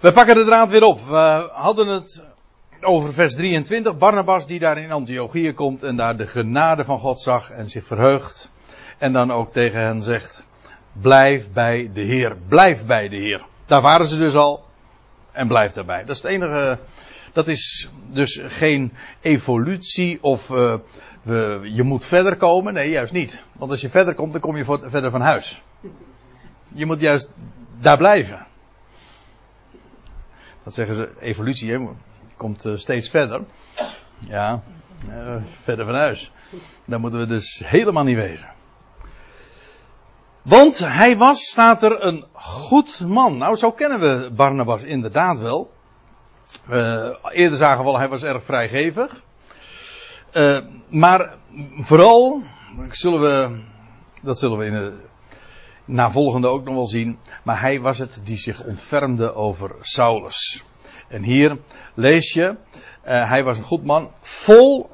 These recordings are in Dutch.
We pakken de draad weer op. We hadden het over vers 23. Barnabas die daar in Antiochië komt en daar de genade van God zag en zich verheugt. En dan ook tegen hen zegt, blijf bij de Heer. Blijf bij de Heer. Daar waren ze dus al. En blijf daarbij. Dat is het enige. Dat is dus geen evolutie of uh, we, je moet verder komen. Nee, juist niet. Want als je verder komt, dan kom je verder van huis. Je moet juist daar blijven. Dat zeggen ze, evolutie, hè, komt uh, steeds verder. Ja, uh, verder van huis. Daar moeten we dus helemaal niet wezen. Want hij was, staat er, een goed man. Nou, zo kennen we Barnabas inderdaad wel. Eerder zagen we al, hij was erg vrijgevig. Uh, maar vooral, zullen we, dat zullen we in de navolgende ook nog wel zien. Maar hij was het die zich ontfermde over Saulus. En hier lees je, uh, hij was een goed man, vol,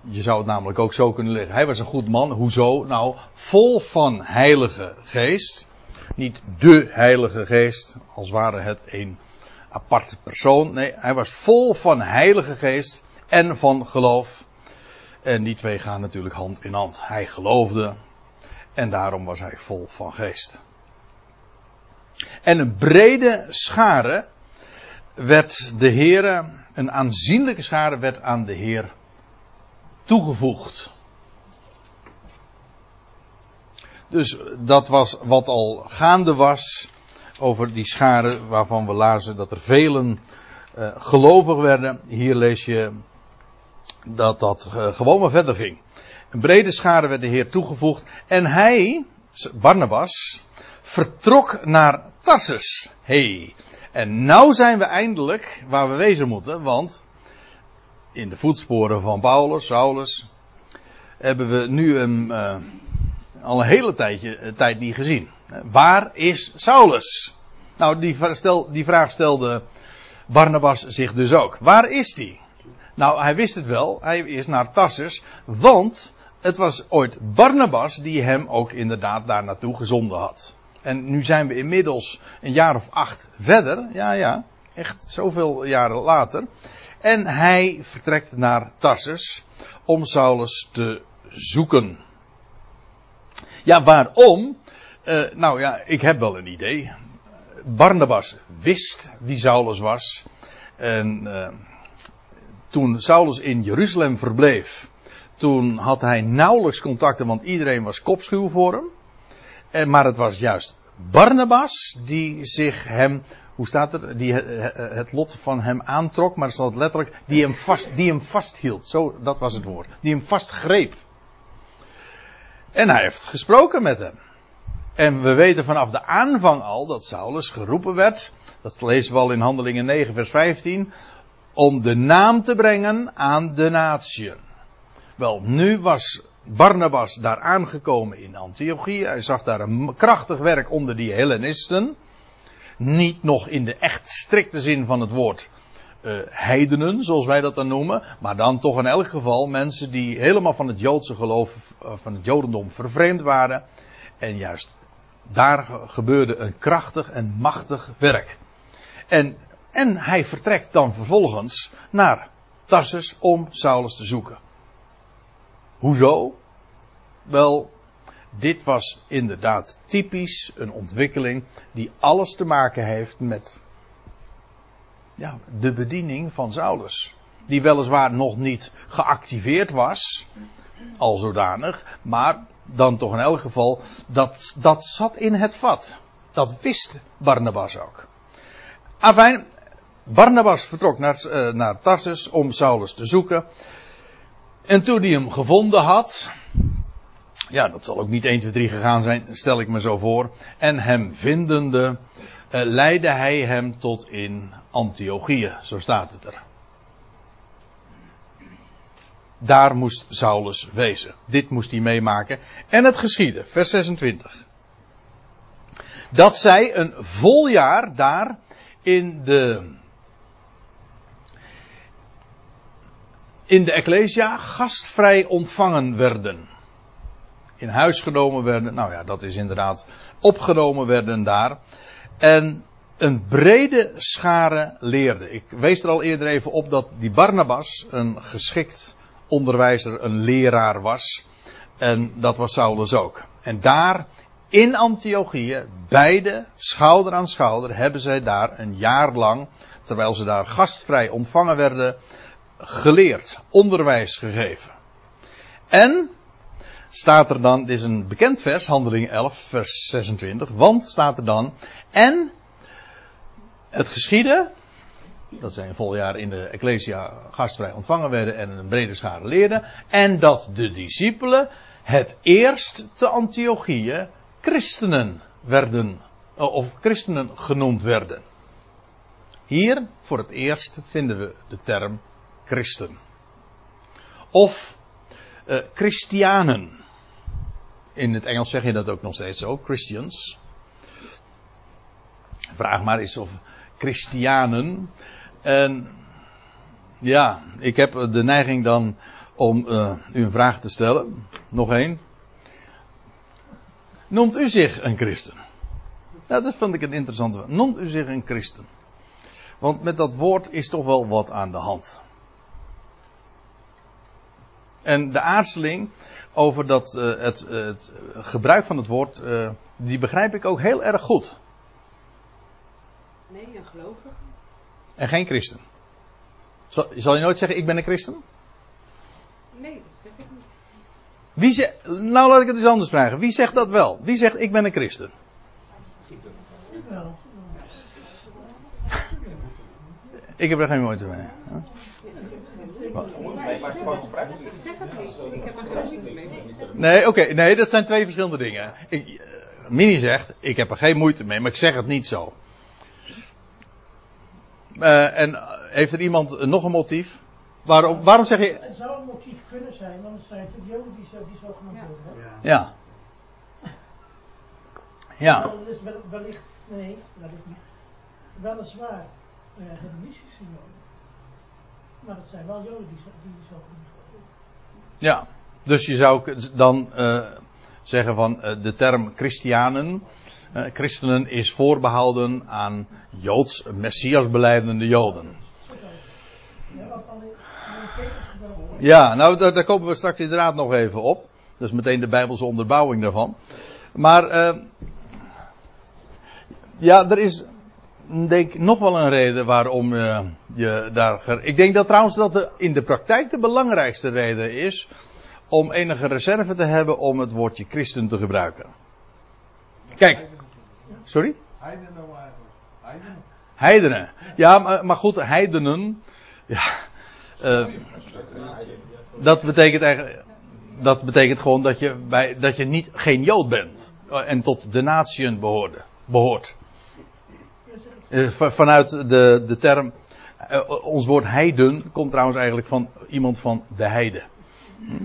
je zou het namelijk ook zo kunnen leggen. Hij was een goed man, hoezo? Nou, vol van heilige geest. Niet de heilige geest, als ware het een aparte persoon. Nee, hij was vol van heilige geest en van geloof. En die twee gaan natuurlijk hand in hand. Hij geloofde en daarom was hij vol van geest. En een brede schare werd de Heer, een aanzienlijke schare werd aan de Heer toegevoegd. Dus dat was wat al gaande was over die scharen waarvan we lazen dat er velen uh, gelovig werden. Hier lees je dat dat uh, gewoon maar verder ging. Een brede schare werd de Heer toegevoegd en hij, Barnabas, vertrok naar Tarsus. Hey, en nou zijn we eindelijk waar we wezen moeten, want in de voetsporen van Paulus, Saulus, hebben we nu hem uh, al een hele tijdje, uh, tijd niet gezien. Waar is Saulus? Nou, die, die vraag stelde Barnabas zich dus ook. Waar is die? Nou, hij wist het wel. Hij is naar Tarsus, want het was ooit Barnabas die hem ook inderdaad daar naartoe gezonden had. En nu zijn we inmiddels een jaar of acht verder. Ja, ja. Echt zoveel jaren later. En hij vertrekt naar Tarsus om Saulus te zoeken. Ja, waarom? Uh, nou ja, ik heb wel een idee. Barnabas wist wie Saulus was. En uh, toen Saulus in Jeruzalem verbleef, toen had hij nauwelijks contacten, want iedereen was kopschuw voor hem. En, maar het was juist Barnabas die zich hem, hoe staat er, die het lot van hem aantrok, maar staat letterlijk, die hem, vast, die hem vasthield. Zo, dat was het woord. Die hem vastgreep. En hij heeft gesproken met hem. En we weten vanaf de aanvang al dat Saulus geroepen werd. Dat lezen we al in Handelingen 9, vers 15. Om de naam te brengen aan de natieën. Wel, nu was Barnabas daar aangekomen in Antiochië. Hij zag daar een krachtig werk onder die Hellenisten. Niet nog in de echt strikte zin van het woord uh, heidenen, zoals wij dat dan noemen. Maar dan toch in elk geval mensen die helemaal van het Joodse geloof, uh, van het Jodendom vervreemd waren. En juist daar gebeurde een krachtig en machtig werk. En, en hij vertrekt dan vervolgens naar Tarsus om Saulus te zoeken. Hoezo? Wel, dit was inderdaad typisch een ontwikkeling die alles te maken heeft met ja, de bediening van Saulus. Die weliswaar nog niet geactiveerd was, al zodanig, maar dan toch in elk geval, dat, dat zat in het vat. Dat wist Barnabas ook. Afijn, Barnabas vertrok naar, uh, naar Tarsus om Saulus te zoeken. En toen hij hem gevonden had, ja, dat zal ook niet 1, 2, 3 gegaan zijn, stel ik me zo voor. En hem vindende, uh, leidde hij hem tot in Antiochië, zo staat het er. Daar moest Saulus wezen. Dit moest hij meemaken. En het geschiedde, vers 26. Dat zij een vol jaar daar in de in de Ecclesia gastvrij ontvangen werden. In huis genomen werden, nou ja, dat is inderdaad opgenomen werden daar. En een brede schare leerde. Ik wees er al eerder even op dat die Barnabas een geschikt onderwijzer, een leraar was. En dat was Saulus ook. En daar in Antiochië, beide schouder aan schouder, hebben zij daar een jaar lang, terwijl ze daar gastvrij ontvangen werden, geleerd, onderwijs gegeven. En staat er dan, dit is een bekend vers, handeling 11, vers 26, want staat er dan, en het geschiedde, dat zij een vol jaar in de Ecclesia gastvrij ontvangen werden en een brede schare leerden, en dat de discipelen het eerst te Antiochieën christenen werden, eh, of christenen genoemd werden. Hier voor het eerst vinden we de term christen. Of uh, Christianen. In het Engels zeg je dat ook nog steeds zo, Christians. Vraag maar eens of Christianen. En ja, ik heb de neiging dan om uh, u een vraag te stellen. Nog één. Noemt u zich een christen? Ja, dat vond ik een interessante. Noemt u zich een christen? Want met dat woord is toch wel wat aan de hand. En de aarzeling over dat, uh, het, het, gebruik van het woord, uh, die begrijp ik ook heel erg goed. Nee, een gelovige. En geen christen. Zal, zal, je nooit zeggen, ik ben een christen? Nee, dat zeg ik niet. Wie zegt, nou laat ik het eens anders vragen. Wie zegt dat wel? Wie zegt, ik ben een christen? Ik heb er geen moeite mee. Ik zeg het niet. Ik heb er geen moeite mee. Nee, oké. Okay, nee, dat zijn twee verschillende dingen. Ik, uh, Mini zegt, ik heb er geen moeite mee, maar ik zeg het niet zo. Uh, en heeft er iemand nog een motief? Waarom, waarom zeg je... Het zou een motief kunnen zijn, want het zijn de Joden die zo, die zo genoemd Ja. worden. hè? Ja. Ja. Dat is wel- wellicht, nee, wellicht niet. Weliswaar uh, Hellenistische Joden. Maar het zijn wel Joden die zo, die zo genoemd. Ja. Dus je zou dan eh, zeggen van eh, de term christianen, eh, christenen is voorbehouden aan Joods, messiasbeleidende Joden. Ja, nou daar, daar komen we straks inderdaad nog even op. Dat is meteen de Bijbelse onderbouwing daarvan. Maar ja, er is denk nog wel een reden waarom eh, je daar. Ik denk dat trouwens dat de, in de praktijk de belangrijkste reden is om enige reserve te hebben om het woordje christen te gebruiken. Kijk, sorry? Heidenen. Heidenen. Heidenen. Ja, maar, maar goed, heidenen. Ja. eh, dat betekent eigenlijk. Dat betekent gewoon dat je, bij, dat je niet, geen Jood bent. eh, En tot de natieën behoorde, behoort. Eh, va- vanuit de, de term. eh, ons woord heiden komt trouwens eigenlijk van iemand van de heide. Hm?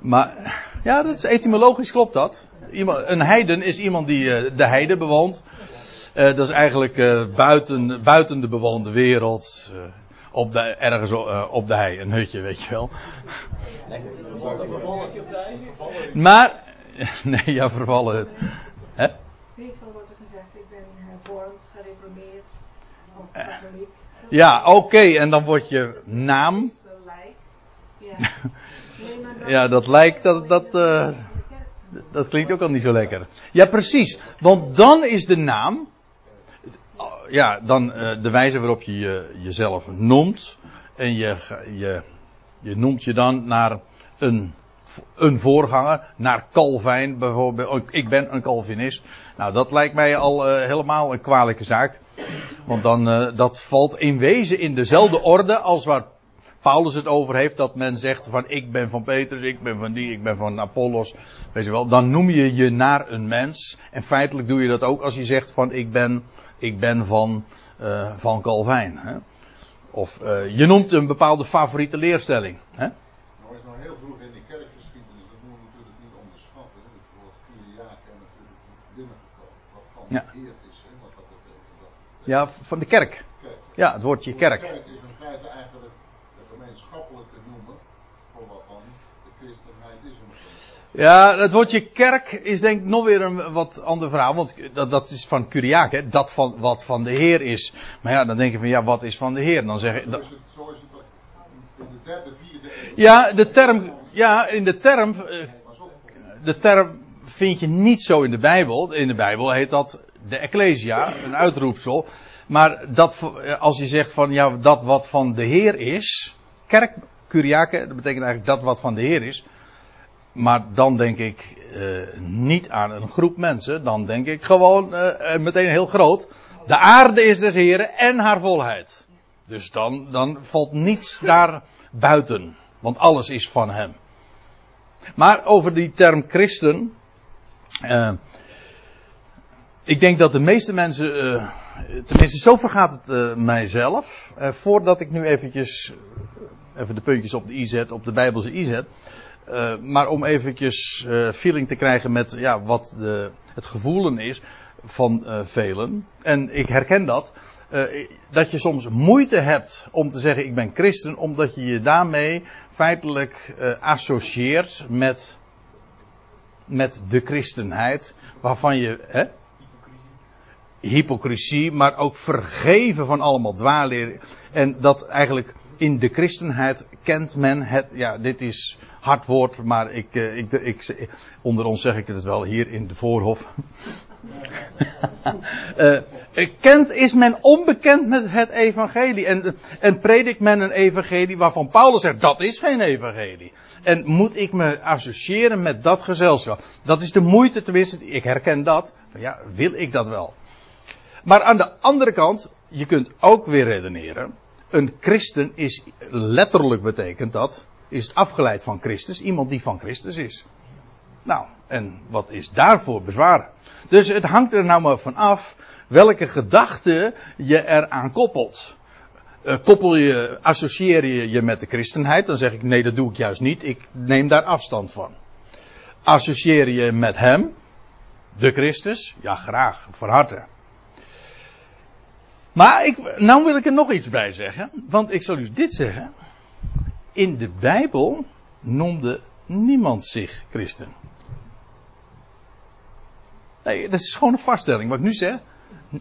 Maar ja, dat is etymologisch klopt dat. Iemand, een heiden is iemand die eh, de heide bewoont. Dat is eigenlijk buiten, buiten de bewoonde wereld. op de, ergens op de hei, een hutje, weet je wel. Maar, nee, ja, vervallen het. Hè? Meestal wordt er gezegd, ik ben hervormd, gereformeerd, of katholiek. Ja, oké, en dan wordt je naam. Ja. Dat lijkt, dat, dat, eh, dat klinkt ook al niet zo lekker. Ja, precies. Want dan is de naam. Ja, dan eh, de wijze waarop je, je jezelf noemt. En je, je, je noemt je dan naar een, een voorganger. Naar Calvijn bijvoorbeeld. Ik ben een Calvinist. Nou, dat lijkt mij al eh, helemaal een kwalijke zaak. Want dan, eh, dat valt in wezen in dezelfde orde als waar Paulus het over heeft. Dat men zegt van ik ben van Petrus, ik ben van die, ik ben van Apollos. Weet je wel, dan noem je je naar een mens. En feitelijk doe je dat ook als je zegt van ik ben, ik ben van, eh, van Calvijn. Hè? Of eh, je noemt een bepaalde favoriete leerstelling. Hè? Nou is nou heel vroeg in die kerkgeschiedenis, dat moeten we natuurlijk niet onderschatten. hè. Het woord Kyriake is natuurlijk binnengekomen. Van Ja. eerd is, hè, wat dat betekent. Dat Ja, van de kerk. kerk. Ja, het woordje kerk. Kerk is in feite eigenlijk de gemeenschappelijke noemer voor wat dan de christenheid is. het. Ja, het woordje kerk is denk ik nog weer een wat ander verhaal. Want dat, dat is van Curiac, hè? dat van, wat van de Heer is. Maar ja, dan denk je van ja, wat is van de Heer? Dan zeg je, Zo dat- is het, zo is het ook in de derde, vierde ja, de term, ja, in de term, eh, de term vind je niet zo in de Bijbel. In de Bijbel heet dat de Ecclesia, een uitroepsel. Maar dat, als je zegt van ja, dat wat van de Heer is. Kerk, Curiaken, dat betekent eigenlijk dat wat van de Heer is. Maar dan denk ik eh, niet aan een groep mensen. Dan denk ik gewoon eh, eh, meteen heel groot. De aarde is des Heren en haar volheid. Dus dan, dan valt niets daar buiten. Want alles is van hem. Maar over die term christen. Eh, ik denk dat de meeste mensen. eh, tenminste, zo vergaat het eh, mijzelf. voordat ik nu eventjes. even de puntjes op de i zet, op de Bijbelse i zet. maar om eventjes feeling te krijgen met ja, wat de, het gevoelen is van velen. En ik herken dat. dat je soms moeite hebt om te zeggen ik ben christen, omdat je je daarmee feitelijk associeert met, met de christenheid, waarvan je, hè, hypocrisie, maar ook vergeven van allemaal dwaalleer. En dat eigenlijk in de christenheid kent men het, ja, dit is hard woord, maar ik, eh, ik, ik, onder ons zeg ik het wel hier in de voorhof. Eh, kent is men onbekend met het evangelie. En, en predikt men een evangelie waarvan Paulus zegt dat is geen evangelie. En moet ik me associëren met dat gezelschap? Dat is de moeite, tenminste, ik herken dat. Ja, wil ik dat wel? Maar aan de andere kant, je kunt ook weer redeneren. Een christen is letterlijk betekent dat, is het afgeleid van Christus, iemand die van Christus is. Nou, en wat is daarvoor bezwaar? Dus het hangt er nou maar van af welke gedachte je eraan koppelt. Eh, koppel je, associeer je je met de christenheid, dan zeg ik nee, dat doe ik juist niet. Ik neem daar afstand van. Associeer je met hem, de Christus, ja graag, van harte. Maar ik, nou wil ik er nog iets bij zeggen, want ik zal u dit zeggen. In de Bijbel noemde niemand zich christen. Nee, dat is gewoon een vaststelling wat ik nu zeg.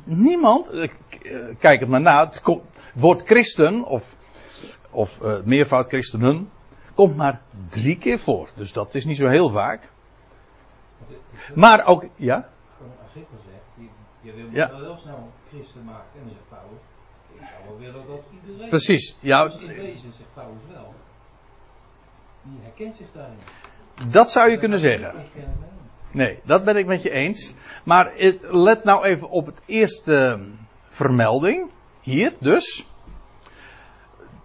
Niemand, eh, eh, kijk het maar na, het woord christen of, of eh, meervoud christenen komt maar drie keer voor. Dus dat is niet zo heel vaak. Maar ook, ja, Gewoon als ik wel zeg, je, wil Ja. wel heel snel christen maken. En dan zegt Paulus, ik zou wel willen dat iedereen. precies. Ja, Dus in wezen zegt Paulus wel. Die herkent zich daarin. dat zou je kunnen zeggen. Nee, dat ben ik met je eens. Maar let nou even op het eerste vermelding. Hier dus.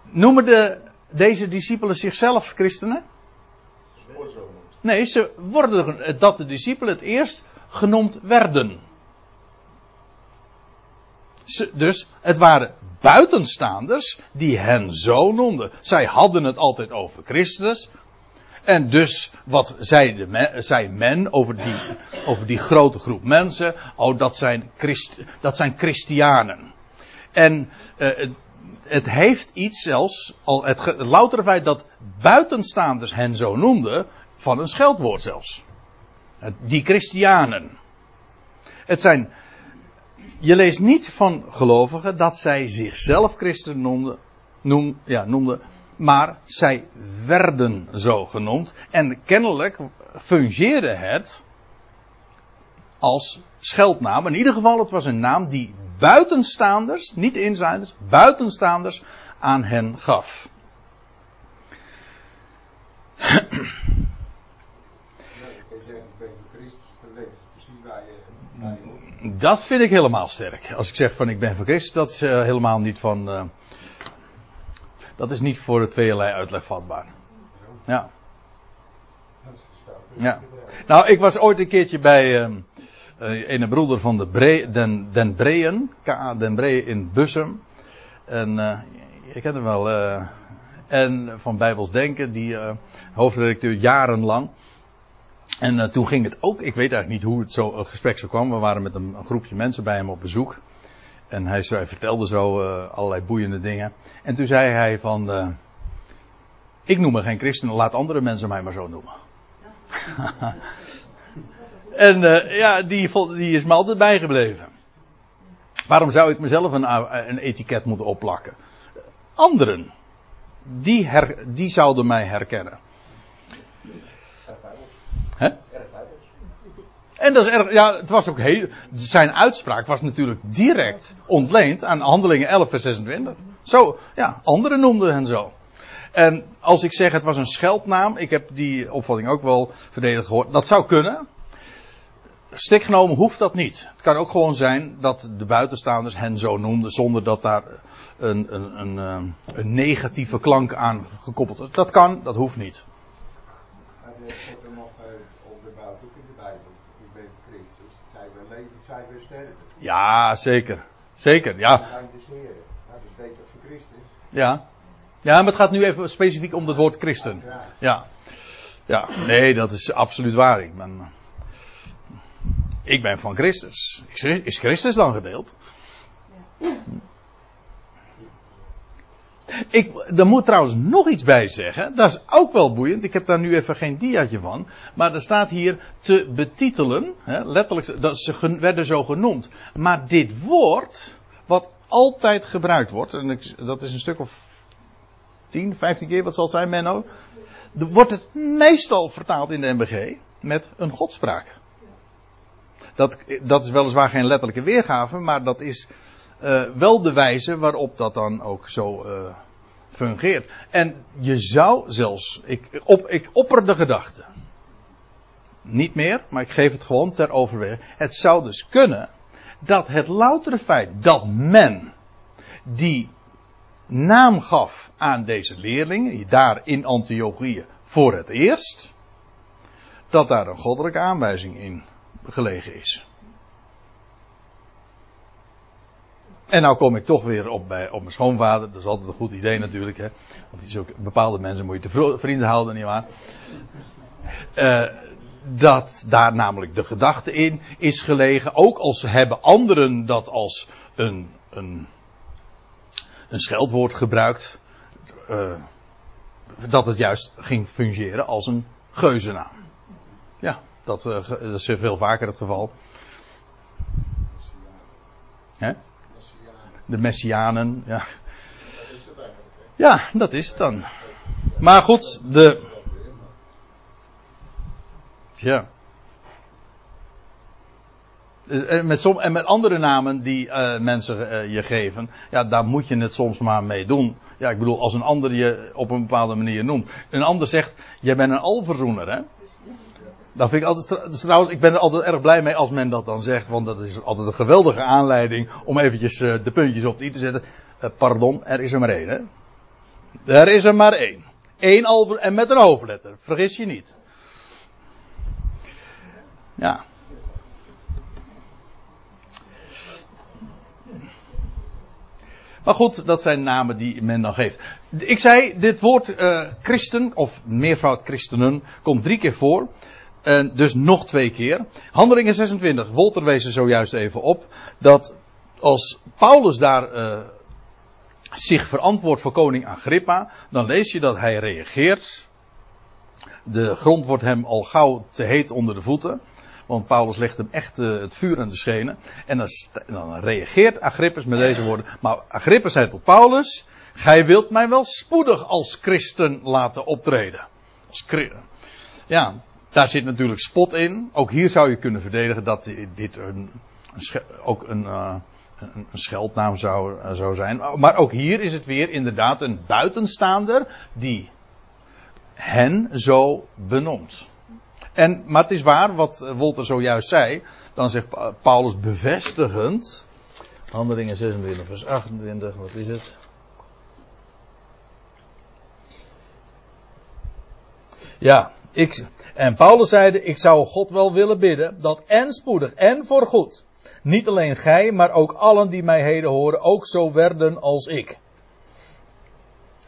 Noemen de, deze discipelen zichzelf christenen? Nee, ze worden dat de discipelen het eerst genoemd werden. Ze, dus het waren buitenstaanders die hen zo noemden. Zij hadden het altijd over Christus. En dus, wat zei, de me- zei men over die, over die grote groep mensen? Oh, dat zijn, Christ, dat zijn Christianen. En eh, het, heeft iets zelfs, al het, het loutere feit dat buitenstaanders hen zo noemden, van een scheldwoord zelfs. Die Christianen. Het zijn, je leest niet van gelovigen dat zij zichzelf christen noem, ja, noemden, maar zij werden zo genoemd. En kennelijk fungeerde het als scheldnaam. In ieder geval, het was een naam die buitenstaanders, niet insiders, buitenstaanders aan hen gaf. Dat vind ik helemaal sterk. Als ik zeg van ik ben voor Christus, dat is eh, helemaal niet van. eh, dat is niet voor de tweeërlei uitleg vatbaar. Ja. Ja. Nou, ik was ooit een keertje bij ehm eh, een broeder van de Den, Den Breën, K.A. Den Breën in Bussum. En eh je kent hem wel. eh, en van Bijbels Denken, die hoofdredacteur jarenlang. En toen ging het ook, ik weet eigenlijk niet hoe het zo, gesprek zo kwam. We waren met een, een groepje mensen bij hem op bezoek. En hij, vertelde zo eh, allerlei boeiende dingen. En toen zei hij van, eh, ik noem me geen christen, laat andere mensen mij maar zo noemen. en eh, ja, die, die is me altijd bijgebleven. Waarom zou ik mezelf een, een etiket moeten opplakken? Anderen, die, die zouden mij herkennen. En dat is erg, ja, het was ook heel, zijn uitspraak was natuurlijk direct ontleend aan handelingen 11 vers 26. Zo, ja, anderen noemden hen zo. En als ik zeg het was een scheldnaam, ik heb die opvatting ook wel verdedigd gehoord, dat zou kunnen. Strikt genomen hoeft dat niet. Het kan ook gewoon zijn dat de buitenstaanders hen zo noemden zonder dat daar een, een, een, eh, een negatieve klank aan gekoppeld is. Dat kan, dat hoeft niet. Maar er wordt er nog uh, onderbouwd, ook in de Bijbel. U bent Christus. Het zij wel leven, het zij wel sterven. Ja, zeker. Zeker, ja. Heren. Nou, dat is beter voor Christus. Ja. Ja, maar het gaat nu even specifiek om het woord christen. Ja. Ja, nee, dat is absoluut waar. Ik ben, ik ben van Christus. Is Chri- Is Christus dan gedeeld? Ik, er moet trouwens nog iets bij zeggen. Dat is ook wel boeiend. Ik heb daar nu even geen diaatje van. Maar er staat hier te betitelen. Hè, letterlijk, dat ze werden zo genoemd. Maar dit woord, wat altijd gebruikt wordt. En dat is een stuk of 10, 15 keer, wat zal het zijn, Menno? Wordt het meestal vertaald in de MBG met een godspraak. Dat, dat is weliswaar geen letterlijke weergave, maar dat is eh, wel de wijze waarop dat dan ook zo eh, fungeert. En je zou zelfs, ik, op, ik opper de gedachte. Niet meer, maar ik geef het gewoon ter overweging. Het zou dus kunnen dat het loutere feit dat men die naam gaf aan deze leerlingen, daar in Antiochië voor het eerst, dat daar een goddelijke aanwijzing in gelegen is. En nou kom ik toch weer op, bij, op mijn schoonvader. Dat is altijd een goed idee natuurlijk. Hè? Want die ook, bepaalde mensen moet je te vrienden houden, nietwaar? Eh dat daar namelijk de gedachte in is gelegen. Ook als hebben anderen dat als een, een, een scheldwoord gebruikt. eh, dat het juist ging fungeren als een geuzennaam. Ja, dat, eh, dat is veel vaker het geval. Hè? De Messianen, ja. Ja, dat is het dan. Maar goed, de. Tja. Eh, Met, som, en met andere namen die eh, mensen eh, je geven, ja, daar moet je het soms maar mee doen. Ja, ik bedoel, als een ander je op een bepaalde manier noemt. Een ander zegt, jij bent een alverzoener, hè? Dat vind ik altijd, is trouwens, ik ben er altijd erg blij mee als men dat dan zegt, want dat is altijd een geweldige aanleiding om eventjes eh, de puntjes op de i te zetten. Eh, pardon, er is er maar één, hè? Er is er maar één. Eén alver, en met een hoofdletter, vergis je niet. Ja. Maar goed, dat zijn namen die men dan geeft. Ik zei, dit woord eh, christen, of meervoud christenen, komt drie keer voor. En dus nog twee keer. Handelingen 26, Wolter wees er zojuist even op. Dat als Paulus daar eh, zich verantwoordt voor koning Agrippa, dan lees je dat hij reageert. De grond wordt hem al gauw te heet onder de voeten. Want Paulus legt hem echt eh, het vuur aan de schenen. En dan, dan reageert Agrippus met deze woorden. Maar Agrippus zei tot Paulus: Gij wilt mij wel spoedig als christen laten optreden. Als ja, daar zit natuurlijk spot in. Ook hier zou je kunnen verdedigen dat dit een, een ook een, eh, een, een scheldnaam zou, eh, zou zijn. Maar ook hier is het weer inderdaad een buitenstaander die hen zo benoemt. En, maar het is waar wat eh, Wolter zojuist zei. Dan zegt Pa- Paulus bevestigend. Handelingen 26 vers 28, wat is het? Ja, ik, en Paulus zeide, ik zou God wel willen bidden, dat en spoedig en voorgoed, niet alleen gij, maar ook allen die mij heden horen, ook zo werden als ik.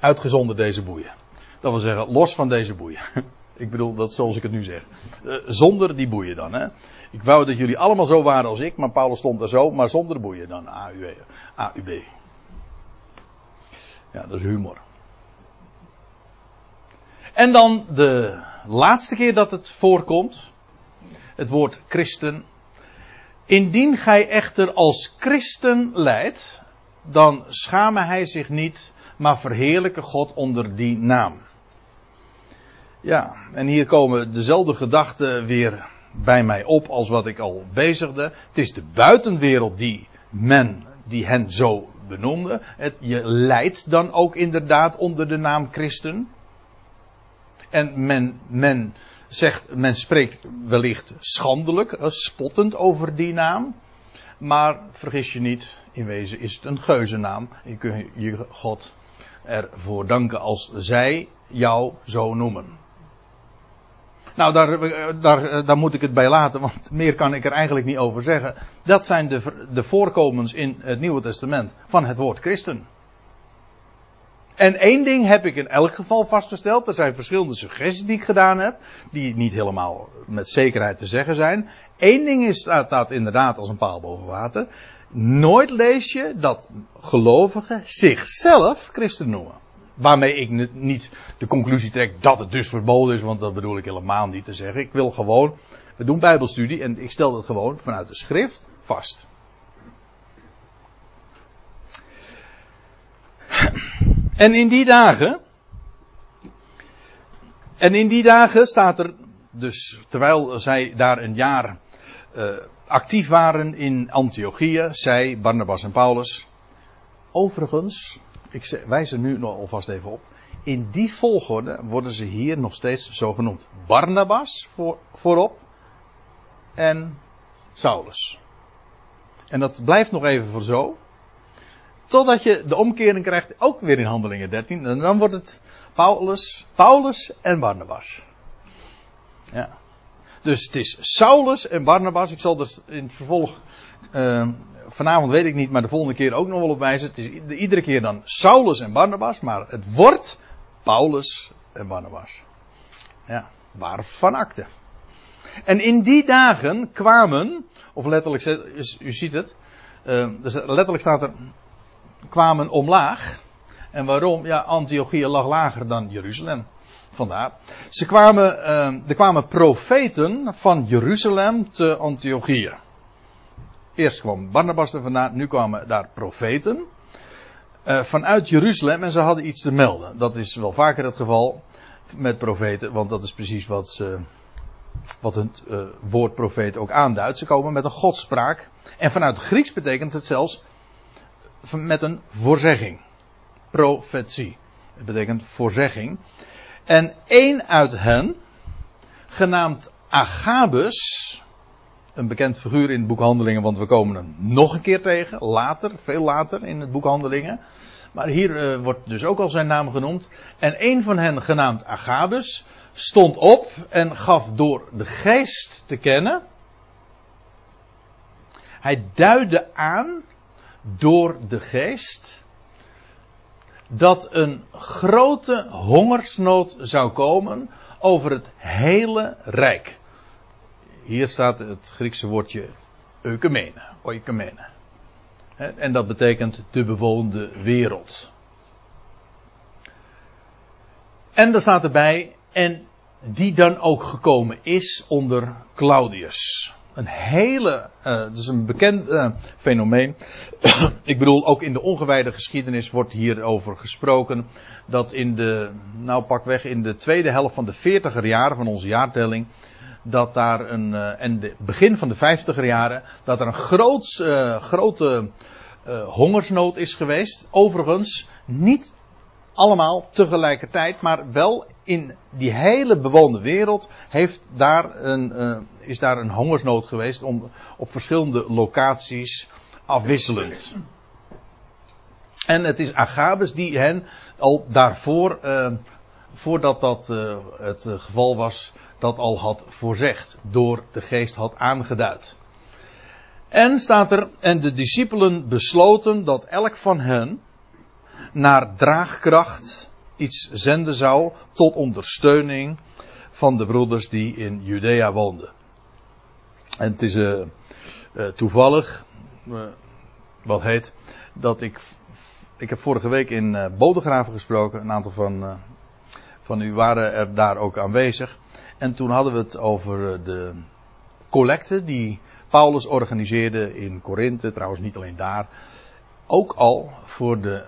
Uitgezonderd deze boeien. Dat wil zeggen, los van deze boeien. Ik bedoel, dat zoals ik het nu zeg. Eh, zonder die boeien dan, hè. Ik wou dat jullie allemaal zo waren als ik, maar Paulus stond er zo, maar zonder de boeien dan. AUB. AUB. Ja, dat is humor. En dan de laatste keer dat het voorkomt. Het woord christen. Indien gij echter als christen leidt, dan schame hij zich niet, maar verheerlijke God onder die naam. Ja, en hier komen dezelfde gedachten weer bij mij op als wat ik al bezigde. Het is de buitenwereld die men, die hen zo benoemde. Het, je leidt dan ook inderdaad onder de naam christen. En men, men zegt, men spreekt wellicht schandelijk, eh, spottend over die naam. Maar vergis je niet, in wezen is het een geuzennaam. Je kunt je God ervoor danken als zij jou zo noemen. Nou, daar, daar, daar moet ik het bij laten, want meer kan ik er eigenlijk niet over zeggen. Dat zijn de, de voorkomens in het Nieuwe Testament van het woord christen. En één ding heb ik in elk geval vastgesteld. Er zijn verschillende suggesties die ik gedaan heb. Die niet helemaal met zekerheid te zeggen zijn. Eén ding is, dat inderdaad als een paal boven water. Nooit lees je dat gelovigen zichzelf christen noemen. Waarmee ik niet de conclusie trek dat het dus verboden is, want dat bedoel ik helemaal niet te zeggen. Ik wil gewoon, we doen bijbelstudie en ik stel dat gewoon vanuit de schrift vast. En in die dagen, en in die dagen staat er, dus terwijl zij daar een jaar uh, actief waren in Antiochië, zij, Barnabas en Paulus. Overigens, ik wijs er nu nog alvast even op. In die volgorde worden ze hier nog steeds zo genoemd. Barnabas voor, voorop en Saulus. En dat blijft nog even voor zo. Totdat je de omkering krijgt, ook weer in Handelingen 13. En dan wordt het Paulus, Paulus en Barnabas. Ja. Dus het is Saulus en Barnabas. Ik zal dus in het vervolg, uh, vanavond weet ik niet, maar de volgende keer ook nog wel op wijzen. Het is iedere keer dan Saulus en Barnabas, maar het wordt Paulus en Barnabas. Ja, waarvan akte. En in die dagen kwamen, of letterlijk, u ziet het, uh, dus letterlijk staat er, kwamen omlaag. En waarom? Ja, Antiochië lag lager dan Jeruzalem. Vandaar. Ze kwamen, uh, er kwamen profeten van Jeruzalem te Antiochië. Eerst kwam Barnabas er vandaan, nu kwamen daar profeten. Uh, vanuit Jeruzalem en ze hadden iets te melden. Dat is wel vaker het geval met profeten, want dat is precies wat, wat het uh, woord profeet ook aanduidt. Ze komen met een godspraak. En vanuit Grieks betekent het zelfs met een voorzegging. Profetie. Het betekent voorzegging. En één uit hen, genaamd Agabus, een bekend figuur in het boek Handelingen, want we komen hem nog een keer tegen, later, veel later in het boek Handelingen. Maar hier uh, wordt dus ook al zijn naam genoemd. En een van hen, genaamd Agabus, stond op en gaf door de geest te kennen. Hij duidde aan door de geest dat een grote hongersnood zou komen over het hele rijk. Hier staat het Griekse woordje eukemene. En dat betekent de bewoonde wereld. En er staat erbij, en die dan ook gekomen is onder Claudius een hele, uh, is een bekend uh, fenomeen. ik bedoel, ook in de ongewijde geschiedenis wordt hierover gesproken. Dat in de, nou pakweg in de tweede helft van de veertiger jaren van onze jaartelling. Dat daar een, uh, en de begin van de vijftiger jaren, dat er een groot, grote hongersnood is geweest. Overigens, niet allemaal tegelijkertijd, maar wel in die hele bewoonde wereld heeft daar een, uh, is daar een hongersnood geweest om, op verschillende locaties afwisselend. En het is Agabus die hen al daarvoor, uh, voordat dat uh, het geval was, dat al had voorzegd, door de geest had aangeduid. En staat er, en de discipelen besloten dat elk van hen, naar draagkracht iets zenden zou tot ondersteuning van de broeders die in Judea woonden. En het is uh, uh, toevallig, uh, wat heet, dat ik, ik heb vorige week in uh, Bodegraven gesproken, een aantal van, van u waren er daar ook aanwezig. En toen hadden we het over eh, de collecte die Paulus organiseerde in Korinthe, trouwens niet alleen daar. Ook al voor de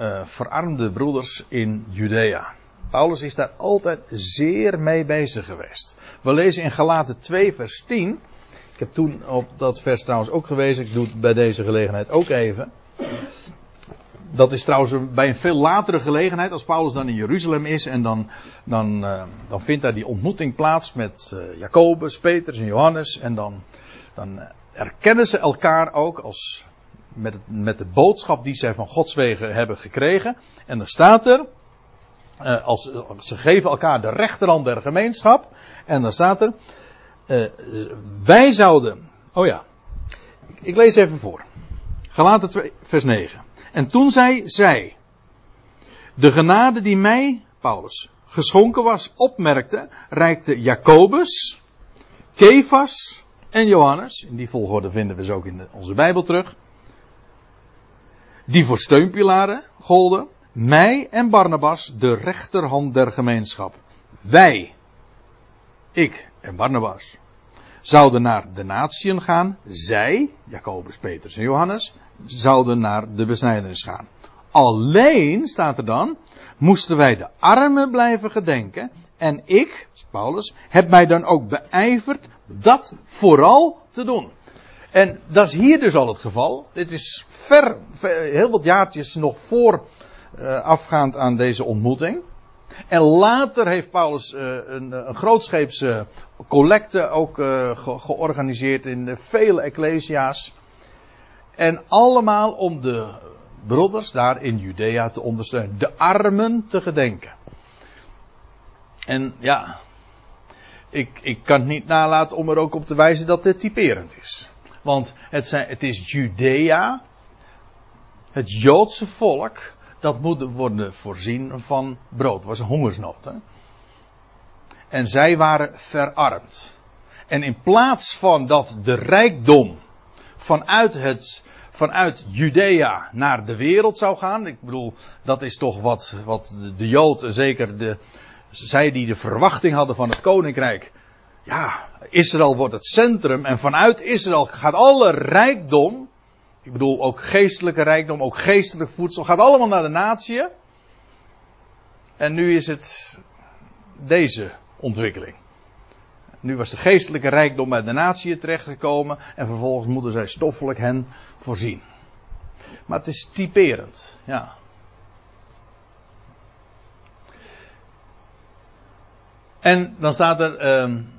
uh, verarmde broeders in Judea. Paulus is daar altijd zeer mee bezig geweest. We lezen in Galaten 2 vers 10. Ik heb toen op dat vers trouwens ook gewezen. Ik doe het bij deze gelegenheid ook even. Dat is trouwens bij een veel latere gelegenheid, als Paulus dan in Jeruzalem is en dan, dan, uh, dan vindt daar die ontmoeting plaats met uh, Jacobus, Petrus en Johannes. En dan, dan erkennen ze elkaar ook als, met, met de boodschap die zij van Gods wegen hebben gekregen. En dan staat er, uh, als, ze geven elkaar de rechterhand der gemeenschap. En dan staat er, wij zouden, oh ja, ik, lees even voor. Galaten 2, vers 9. En toen zei zij, de genade die mij, Paulus, geschonken was, opmerkte, reikte Jacobus, Kefas en Johannes, in die volgorde vinden we ze ook in onze Bijbel terug, die voor steunpilaren golden, mij en Barnabas de rechterhand der gemeenschap. Wij, ik en Barnabas, zouden naar de natieën gaan. Zij, Jacobus, Petrus en Johannes, zouden naar de besnijdenis gaan. Alleen, staat er dan, moesten wij de armen blijven gedenken. En ik, Paulus, heb mij dan ook beijverd dat vooral te doen. En dat is hier dus al het geval. Dit is ver, heel wat jaartjes nog voor uh, afgaand aan deze ontmoeting. En later heeft Paulus uh, een, een grootscheepse collecte ook ge georganiseerd in de vele ecclesia's. En allemaal om de broeders daar in Judea te ondersteunen. De armen te gedenken. En ja, ik, ik kan niet nalaten om er ook op te wijzen dat dit typerend is. Want het, zijn, het is Judea, het Joodse volk, dat moet worden voorzien van brood. Het was een hongersnood. Hè? En zij waren verarmd. En in plaats van dat de rijkdom vanuit, het, vanuit Judea naar de wereld zou gaan. Ik bedoel, dat is toch wat, wat de, Jood, zeker de, zij die de verwachting hadden van het koninkrijk. Ja, Israël wordt het centrum en vanuit Israël gaat alle rijkdom ik bedoel ook geestelijke rijkdom, ook geestelijk voedsel. Gaat allemaal naar de natie. En nu is het deze ontwikkeling. Nu was de geestelijke rijkdom bij de natie terechtgekomen. En vervolgens moeten zij stoffelijk hen voorzien. Maar het is typerend. Ja. En dan staat er. Um,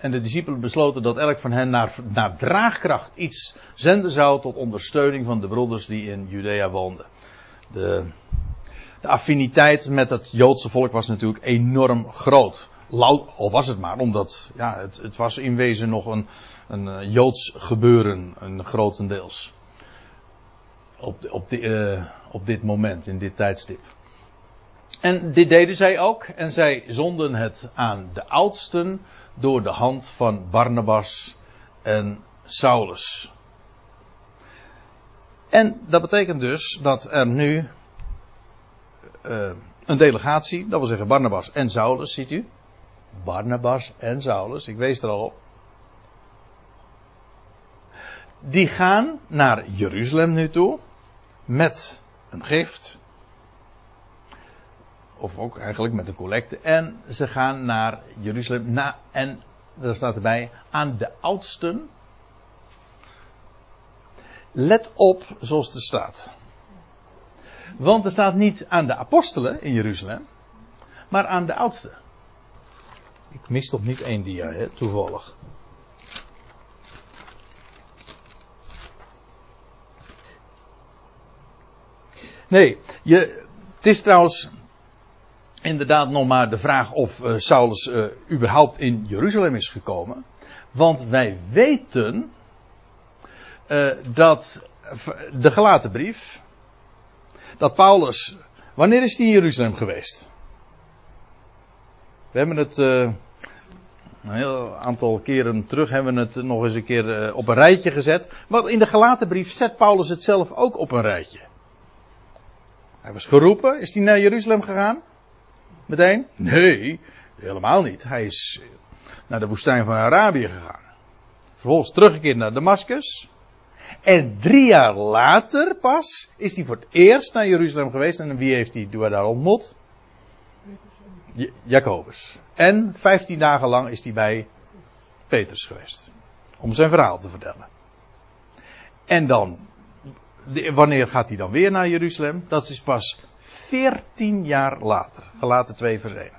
en de discipelen besloten dat elk van hen naar, naar draagkracht iets zenden zou tot ondersteuning van de broeders die in Judea woonden. De, de affiniteit met het Joodse volk was natuurlijk enorm groot. Al was het maar, omdat ja, het, het was in wezen nog een, een eh, Joods gebeuren, een grotendeels. Op, op, de, uh, op dit moment, in dit tijdstip. En dit deden zij ook. En zij zonden het aan de oudsten door de hand van Barnabas en Saulus. En dat betekent dus dat er nu uh, een delegatie, dat wil zeggen Barnabas en Saulus, ziet u? Barnabas en Saulus, ik wees er al op. Die gaan naar Jeruzalem nu toe met een gift of ook eigenlijk met een collecte. En ze gaan naar Jeruzalem. Na, en daar staat erbij, aan de oudsten. Let op zoals er staat. Want er staat niet aan de apostelen in Jeruzalem, maar aan de oudsten. Ik mis toch niet één dia, hè, toevallig. Nee, je, het is trouwens inderdaad nog maar de vraag of uh, Saulus uh, überhaupt in Jeruzalem is gekomen. Want wij weten uh, dat de gelaten brief, dat Paulus, wanneer is hij in Jeruzalem geweest? We hebben het een heel aantal keren terug hebben we het nog eens een keer op een rijtje gezet. Want in de gelaten brief zet Paulus het zelf ook op een rijtje. Hij was geroepen, is hij naar Jeruzalem gegaan? Meteen? Nee, helemaal niet. Hij is naar de woestijn van Arabië gegaan. Vervolgens teruggekeerd naar Damascus. En drie jaar later pas is hij voor het eerst naar Jeruzalem geweest. En wie heeft hij daar ontmoet? Jacobus. En vijftien dagen lang is hij bij Petrus geweest. Om zijn verhaal te vertellen. En dan, wanneer gaat hij dan weer naar Jeruzalem? Dat is pas veertien jaar later. Gelaten 2 vers 1.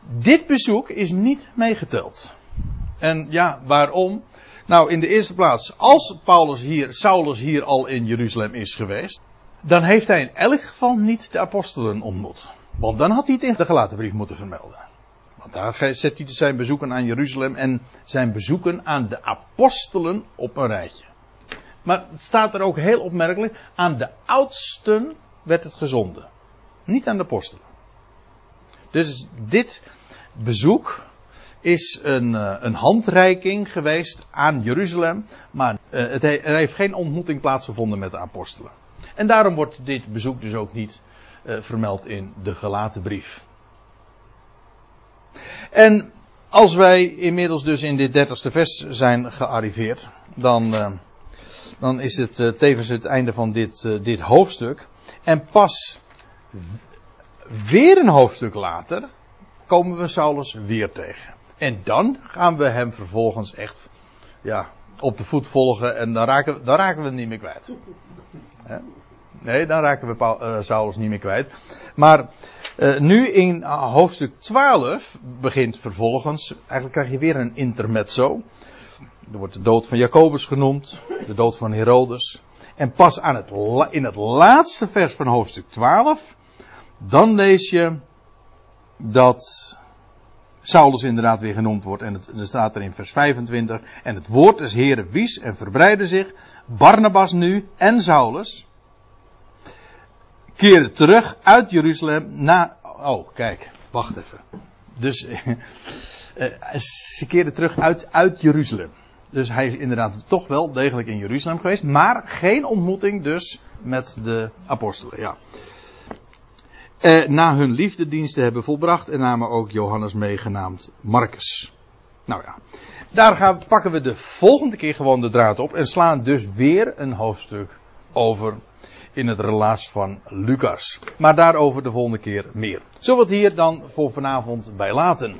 Dit bezoek is niet meegeteld. En ja, waarom? Nou, in de eerste plaats, als Paulus hier, Saulus hier al in Jeruzalem is geweest, dan heeft hij in elk geval niet de apostelen ontmoet. Want dan had hij het in de gelaten brief moeten vermelden. Want daar zet hij zijn bezoeken aan Jeruzalem en zijn bezoeken aan de apostelen op een rijtje. Maar het staat er ook heel opmerkelijk, aan de oudsten werd het gezonden. Niet aan de apostelen. Dus dit bezoek is een, eh, een handreiking geweest aan Jeruzalem. Maar eh, het he- er heeft geen ontmoeting plaatsgevonden met de apostelen. En daarom wordt dit bezoek dus ook niet eh, vermeld in de gelaten brief. En als wij inmiddels dus in dit dertigste vers zijn gearriveerd, dan, dan is het tevens het einde van dit, dit hoofdstuk. En pas weer een hoofdstuk later komen we Saulus weer tegen. En dan gaan we hem vervolgens echt ja, op de voet volgen en dan raken, dan raken we hem niet meer kwijt. Nee, dan raken we Paul- eh, Saulus niet meer kwijt. Maar eh, nu in eh, hoofdstuk 12 begint vervolgens, eigenlijk krijg je weer een intermezzo. Er wordt de dood van Jacobus genoemd, de dood van Herodes. En pas aan het, in het laatste vers van hoofdstuk 12, dan lees je dat Saulus inderdaad weer genoemd wordt. En het, staat er in vers 25. En het woord des Heren wies en verbreidde zich. Barnabas nu en Saulus keerden terug uit Jeruzalem na. Oh, kijk, wacht even. Dus eh, ze keerden terug uit, uit Jeruzalem. Dus hij is inderdaad toch wel degelijk in Jeruzalem geweest. Maar geen ontmoeting dus met de apostelen. Ja. Eh, na hun liefdediensten hebben volbracht en namen ook Johannes meegenaamd Marcus. Nou ja, daar gaan, pakken we de volgende keer gewoon de draad op en slaan dus weer een hoofdstuk over in het relaas van Lucas. Maar daarover de volgende keer meer. Zullen we het hier dan voor vanavond bij laten?